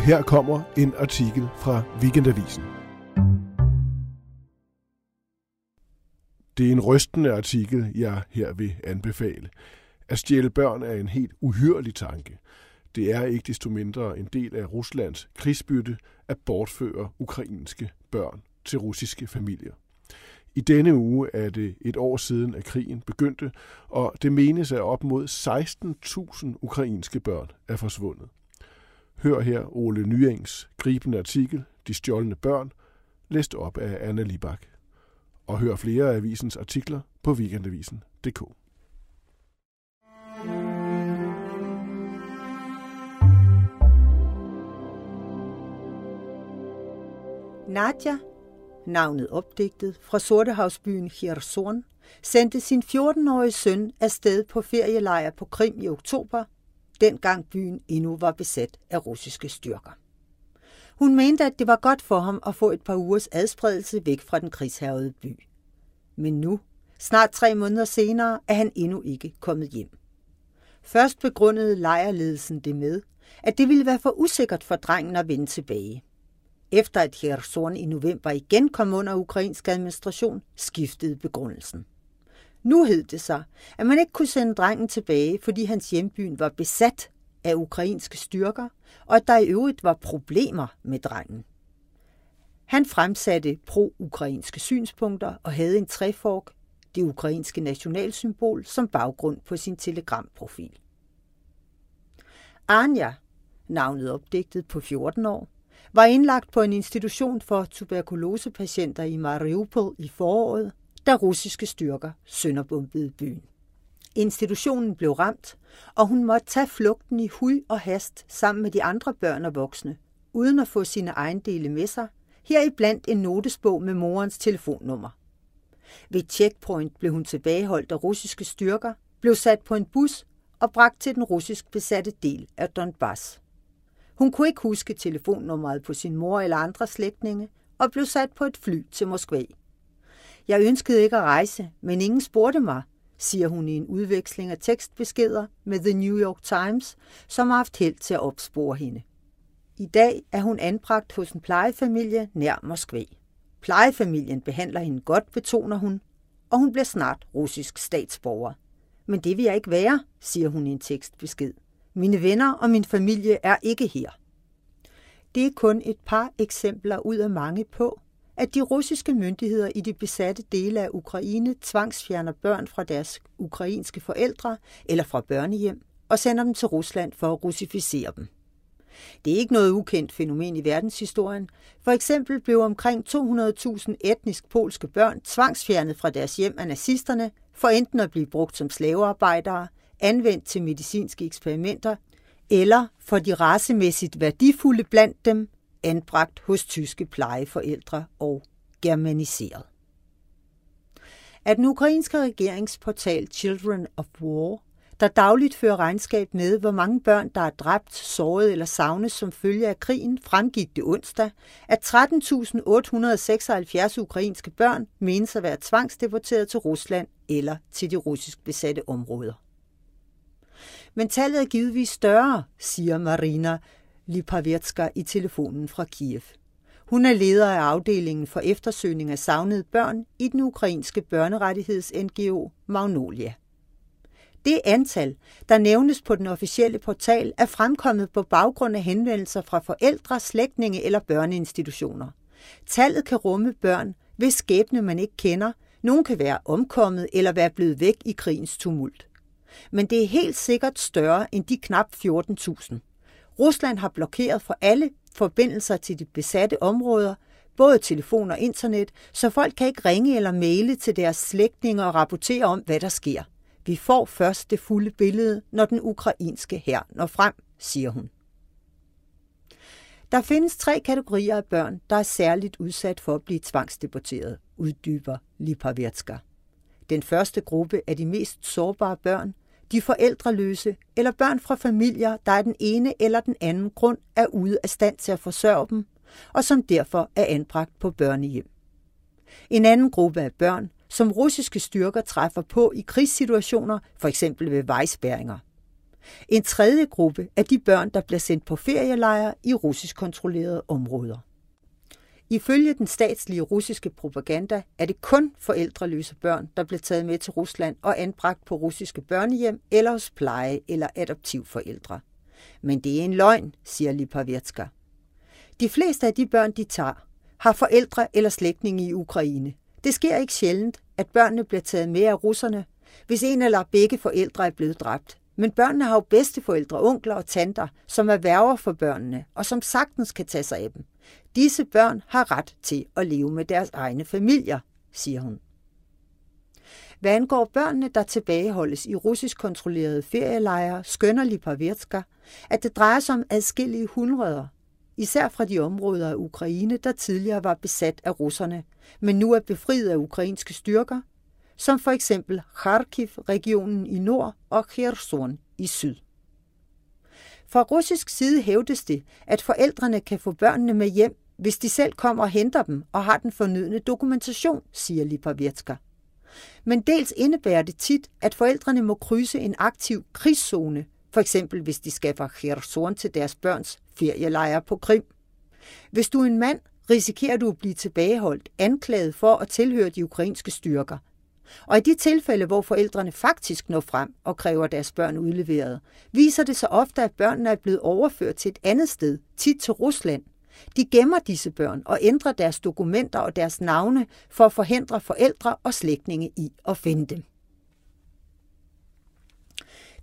her kommer en artikel fra Weekendavisen. Det er en rystende artikel, jeg her vil anbefale. At stjæle børn er en helt uhyrlig tanke. Det er ikke desto mindre en del af Ruslands krigsbytte at bortføre ukrainske børn til russiske familier. I denne uge er det et år siden, at krigen begyndte, og det menes, at op mod 16.000 ukrainske børn er forsvundet. Hør her Ole Nyengs gribende artikel, De stjålne børn, læst op af Anna Libak. Og hør flere af avisens artikler på weekendavisen.dk. Nadja, navnet opdigtet fra Sortehavsbyen Kherson, sendte sin 14-årige søn afsted på ferielejr på Krim i oktober, dengang byen endnu var besat af russiske styrker. Hun mente, at det var godt for ham at få et par ugers adspredelse væk fra den krigshærgede by. Men nu, snart tre måneder senere, er han endnu ikke kommet hjem. Først begrundede lejrledelsen det med, at det ville være for usikkert for drengen at vende tilbage. Efter at Kherson i november igen kom under ukrainsk administration, skiftede begrundelsen. Nu hed det sig, at man ikke kunne sende drengen tilbage, fordi hans hjembyen var besat af ukrainske styrker, og at der i øvrigt var problemer med drengen. Han fremsatte pro-ukrainske synspunkter og havde en træfork, det ukrainske nationalsymbol, som baggrund på sin telegramprofil. Anja, navnet opdigtet på 14 år, var indlagt på en institution for tuberkulosepatienter i Mariupol i foråret, da russiske styrker sønderbombede byen. Institutionen blev ramt, og hun måtte tage flugten i hui og hast sammen med de andre børn og voksne, uden at få sine ejendele med sig, heriblandt en notesbog med morens telefonnummer. Ved checkpoint blev hun tilbageholdt af russiske styrker, blev sat på en bus og bragt til den russisk besatte del af Donbass. Hun kunne ikke huske telefonnummeret på sin mor eller andre slægtninge og blev sat på et fly til Moskva. Jeg ønskede ikke at rejse, men ingen spurgte mig, siger hun i en udveksling af tekstbeskeder med The New York Times, som har haft held til at opspore hende. I dag er hun anbragt hos en plejefamilie nær Moskva. Plejefamilien behandler hende godt, betoner hun, og hun bliver snart russisk statsborger. Men det vil jeg ikke være, siger hun i en tekstbesked. Mine venner og min familie er ikke her. Det er kun et par eksempler ud af mange på, at de russiske myndigheder i de besatte dele af Ukraine tvangsfjerner børn fra deres ukrainske forældre eller fra børnehjem og sender dem til Rusland for at russificere dem. Det er ikke noget ukendt fænomen i verdenshistorien. For eksempel blev omkring 200.000 etnisk polske børn tvangsfjernet fra deres hjem af nazisterne for enten at blive brugt som slavearbejdere, anvendt til medicinske eksperimenter, eller for de racemæssigt værdifulde blandt dem anbragt hos tyske plejeforældre og germaniseret. At den ukrainske regeringsportal Children of War, der dagligt fører regnskab med, hvor mange børn, der er dræbt, såret eller savnet som følge af krigen, fremgik det onsdag, at 13.876 ukrainske børn menes at være tvangsdeporteret til Rusland eller til de russisk besatte områder. Men tallet er givetvis større, siger Marina Lipavetska i telefonen fra Kiev. Hun er leder af afdelingen for eftersøgning af savnede børn i den ukrainske børnerettigheds-NGO Magnolia. Det antal, der nævnes på den officielle portal, er fremkommet på baggrund af henvendelser fra forældre, slægtninge eller børneinstitutioner. Tallet kan rumme børn, hvis skæbne man ikke kender, nogen kan være omkommet eller være blevet væk i krigens tumult. Men det er helt sikkert større end de knap 14.000. Rusland har blokeret for alle forbindelser til de besatte områder, både telefon og internet, så folk kan ikke ringe eller maile til deres slægtninge og rapportere om, hvad der sker. Vi får først det fulde billede, når den ukrainske her når frem, siger hun. Der findes tre kategorier af børn, der er særligt udsat for at blive tvangsdeporteret, uddyber Lipavetska. Den første gruppe er de mest sårbare børn, de forældreløse eller børn fra familier, der af den ene eller den anden grund er ude af stand til at forsørge dem, og som derfor er anbragt på børnehjem. En anden gruppe af børn, som russiske styrker træffer på i krigssituationer, f.eks. ved vejspæringer. En tredje gruppe er de børn, der bliver sendt på ferielejre i russisk kontrollerede områder. Ifølge den statslige russiske propaganda er det kun forældreløse børn, der bliver taget med til Rusland og anbragt på russiske børnehjem eller hos pleje- eller adoptivforældre. Men det er en løgn, siger Lipavetska. De fleste af de børn, de tager, har forældre eller slægtninge i Ukraine. Det sker ikke sjældent, at børnene bliver taget med af russerne, hvis en eller begge forældre er blevet dræbt. Men børnene har jo bedsteforældre, onkler og tanter, som er værger for børnene, og som sagtens kan tage sig af dem. Disse børn har ret til at leve med deres egne familier, siger hun. Hvad angår børnene, der tilbageholdes i russisk kontrollerede ferielejre, skønner Lipavetska, at det drejer sig om adskillige hundreder, især fra de områder af Ukraine, der tidligere var besat af russerne, men nu er befriet af ukrainske styrker, som for eksempel Kharkiv-regionen i nord og Kherson i syd. Fra russisk side hævdes det, at forældrene kan få børnene med hjem, hvis de selv kommer og henter dem og har den fornødne dokumentation, siger Lipavetska. Men dels indebærer det tit, at forældrene må krydse en aktiv krigszone, for eksempel hvis de skal fra Kherson til deres børns ferielejre på Krim. Hvis du er en mand, risikerer du at blive tilbageholdt, anklaget for at tilhøre de ukrainske styrker – og i de tilfælde, hvor forældrene faktisk når frem og kræver deres børn udleveret, viser det sig ofte, at børnene er blevet overført til et andet sted, tit til Rusland. De gemmer disse børn og ændrer deres dokumenter og deres navne for at forhindre forældre og slægtninge i at finde dem.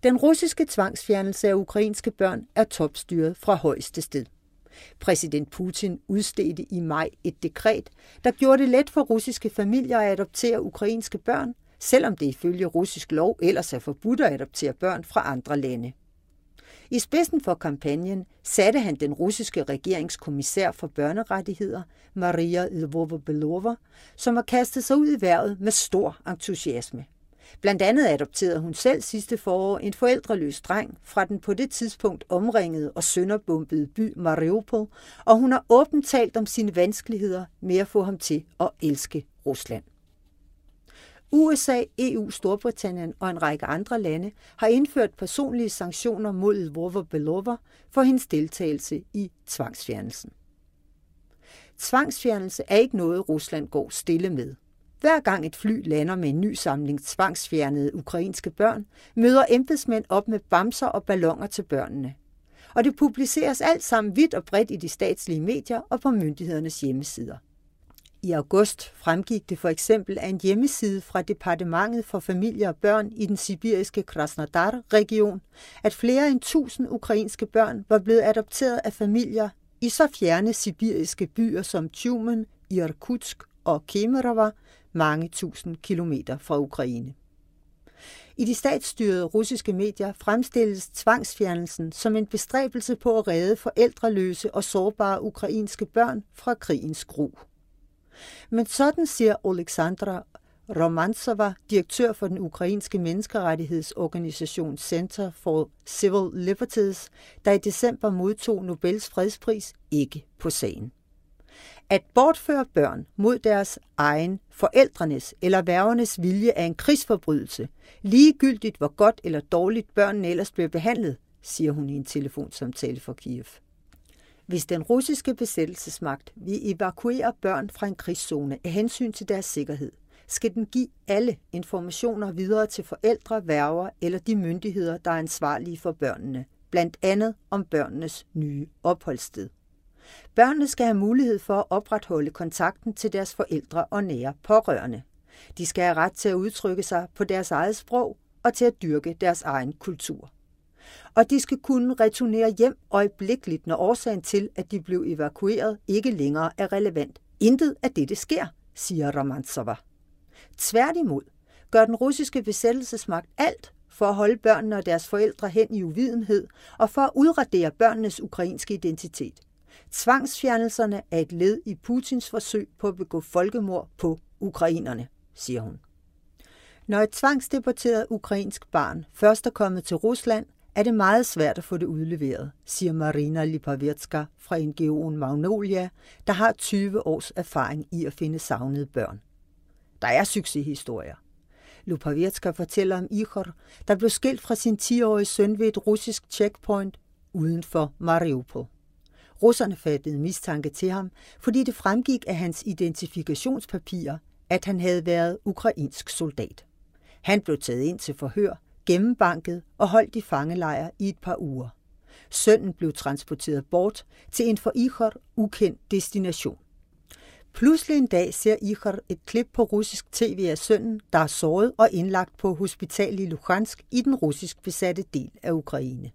Den russiske tvangsfjernelse af ukrainske børn er topstyret fra højeste sted. Præsident Putin udstedte i maj et dekret, der gjorde det let for russiske familier at adoptere ukrainske børn, selvom det ifølge russisk lov ellers er forbudt at adoptere børn fra andre lande. I spidsen for kampagnen satte han den russiske regeringskommissær for børnerettigheder, Maria Lvova-Belova, som har kastet sig ud i vejret med stor entusiasme. Blandt andet adopterede hun selv sidste forår en forældreløs dreng fra den på det tidspunkt omringede og sønderbombede by Mariupol, og hun har åbent talt om sine vanskeligheder med at få ham til at elske Rusland. USA, EU, Storbritannien og en række andre lande har indført personlige sanktioner mod Lvova Belova for hendes deltagelse i tvangsfjernelsen. Tvangsfjernelse er ikke noget, Rusland går stille med – hver gang et fly lander med en ny samling tvangsfjernede ukrainske børn, møder embedsmænd op med bamser og ballonger til børnene. Og det publiceres alt sammen vidt og bredt i de statslige medier og på myndighedernes hjemmesider. I august fremgik det for eksempel af en hjemmeside fra Departementet for Familie og Børn i den sibiriske Krasnodar-region, at flere end 1000 ukrainske børn var blevet adopteret af familier i så fjerne sibiriske byer som Tjumen, Irkutsk og Kemerovo, mange tusind kilometer fra Ukraine. I de statsstyrede russiske medier fremstilles tvangsfjernelsen som en bestræbelse på at redde forældreløse og sårbare ukrainske børn fra krigens gru. Men sådan siger Oleksandra Romantsova, direktør for den ukrainske menneskerettighedsorganisation Center for Civil Liberties, der i december modtog Nobels fredspris, ikke på sagen. At bortføre børn mod deres egen, forældrenes eller værgernes vilje er en krigsforbrydelse, ligegyldigt hvor godt eller dårligt børnene ellers bliver behandlet, siger hun i en telefonsamtale for Kiev. Hvis den russiske besættelsesmagt vil evakuere børn fra en krigszone af hensyn til deres sikkerhed, skal den give alle informationer videre til forældre, værger eller de myndigheder, der er ansvarlige for børnene, blandt andet om børnenes nye opholdssted. Børnene skal have mulighed for at opretholde kontakten til deres forældre og nære pårørende. De skal have ret til at udtrykke sig på deres eget sprog og til at dyrke deres egen kultur. Og de skal kunne returnere hjem øjeblikkeligt, når årsagen til, at de blev evakueret, ikke længere er relevant. Intet af dette sker, siger Romantsova. Tværtimod gør den russiske besættelsesmagt alt for at holde børnene og deres forældre hen i uvidenhed og for at udradere børnenes ukrainske identitet. Tvangsfjernelserne er et led i Putins forsøg på at begå folkemord på ukrainerne, siger hun. Når et tvangsdeporteret ukrainsk barn først er kommet til Rusland, er det meget svært at få det udleveret, siger Marina Lipavetska fra NGO'en Magnolia, der har 20 års erfaring i at finde savnede børn. Der er succeshistorier. Lupavetska fortæller om Ihor, der blev skilt fra sin 10-årige søn ved et russisk checkpoint uden for Mariupol. Russerne fattede mistanke til ham, fordi det fremgik af hans identifikationspapirer, at han havde været ukrainsk soldat. Han blev taget ind til forhør, gennembanket og holdt i fangelejr i et par uger. Sønnen blev transporteret bort til en for Ihor ukendt destination. Pludselig en dag ser Ihor et klip på russisk tv af sønnen, der er såret og indlagt på hospital i Luhansk i den russisk besatte del af Ukraine.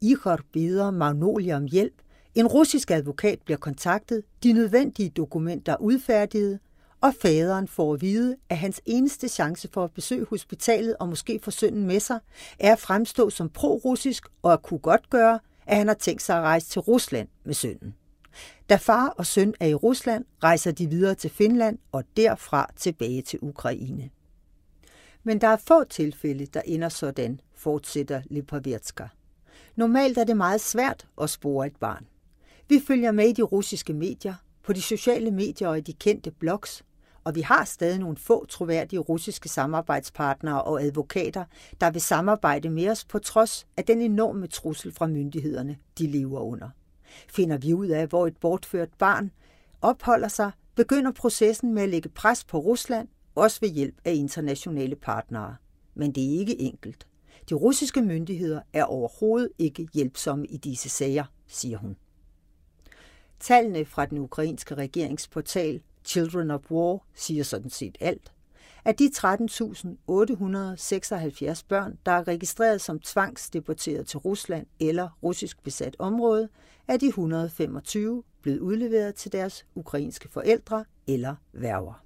Ihor beder Magnolia om hjælp, en russisk advokat bliver kontaktet, de nødvendige dokumenter udfærdiget, og faderen får at vide, at hans eneste chance for at besøge hospitalet og måske få sønnen med sig, er at fremstå som pro-russisk og at kunne godt gøre, at han har tænkt sig at rejse til Rusland med sønnen. Da far og søn er i Rusland, rejser de videre til Finland og derfra tilbage til Ukraine. Men der er få tilfælde, der ender sådan, fortsætter Lipovetska. Normalt er det meget svært at spore et barn. Vi følger med i de russiske medier, på de sociale medier og i de kendte blogs, og vi har stadig nogle få troværdige russiske samarbejdspartnere og advokater, der vil samarbejde med os på trods af den enorme trussel fra myndighederne, de lever under. Finder vi ud af, hvor et bortført barn opholder sig, begynder processen med at lægge pres på Rusland, også ved hjælp af internationale partnere. Men det er ikke enkelt. De russiske myndigheder er overhovedet ikke hjælpsomme i disse sager, siger hun. Tallene fra den ukrainske regeringsportal Children of War siger sådan set alt. Af de 13.876 børn, der er registreret som tvangsdeporteret til Rusland eller russisk besat område, er de 125 blevet udleveret til deres ukrainske forældre eller værger.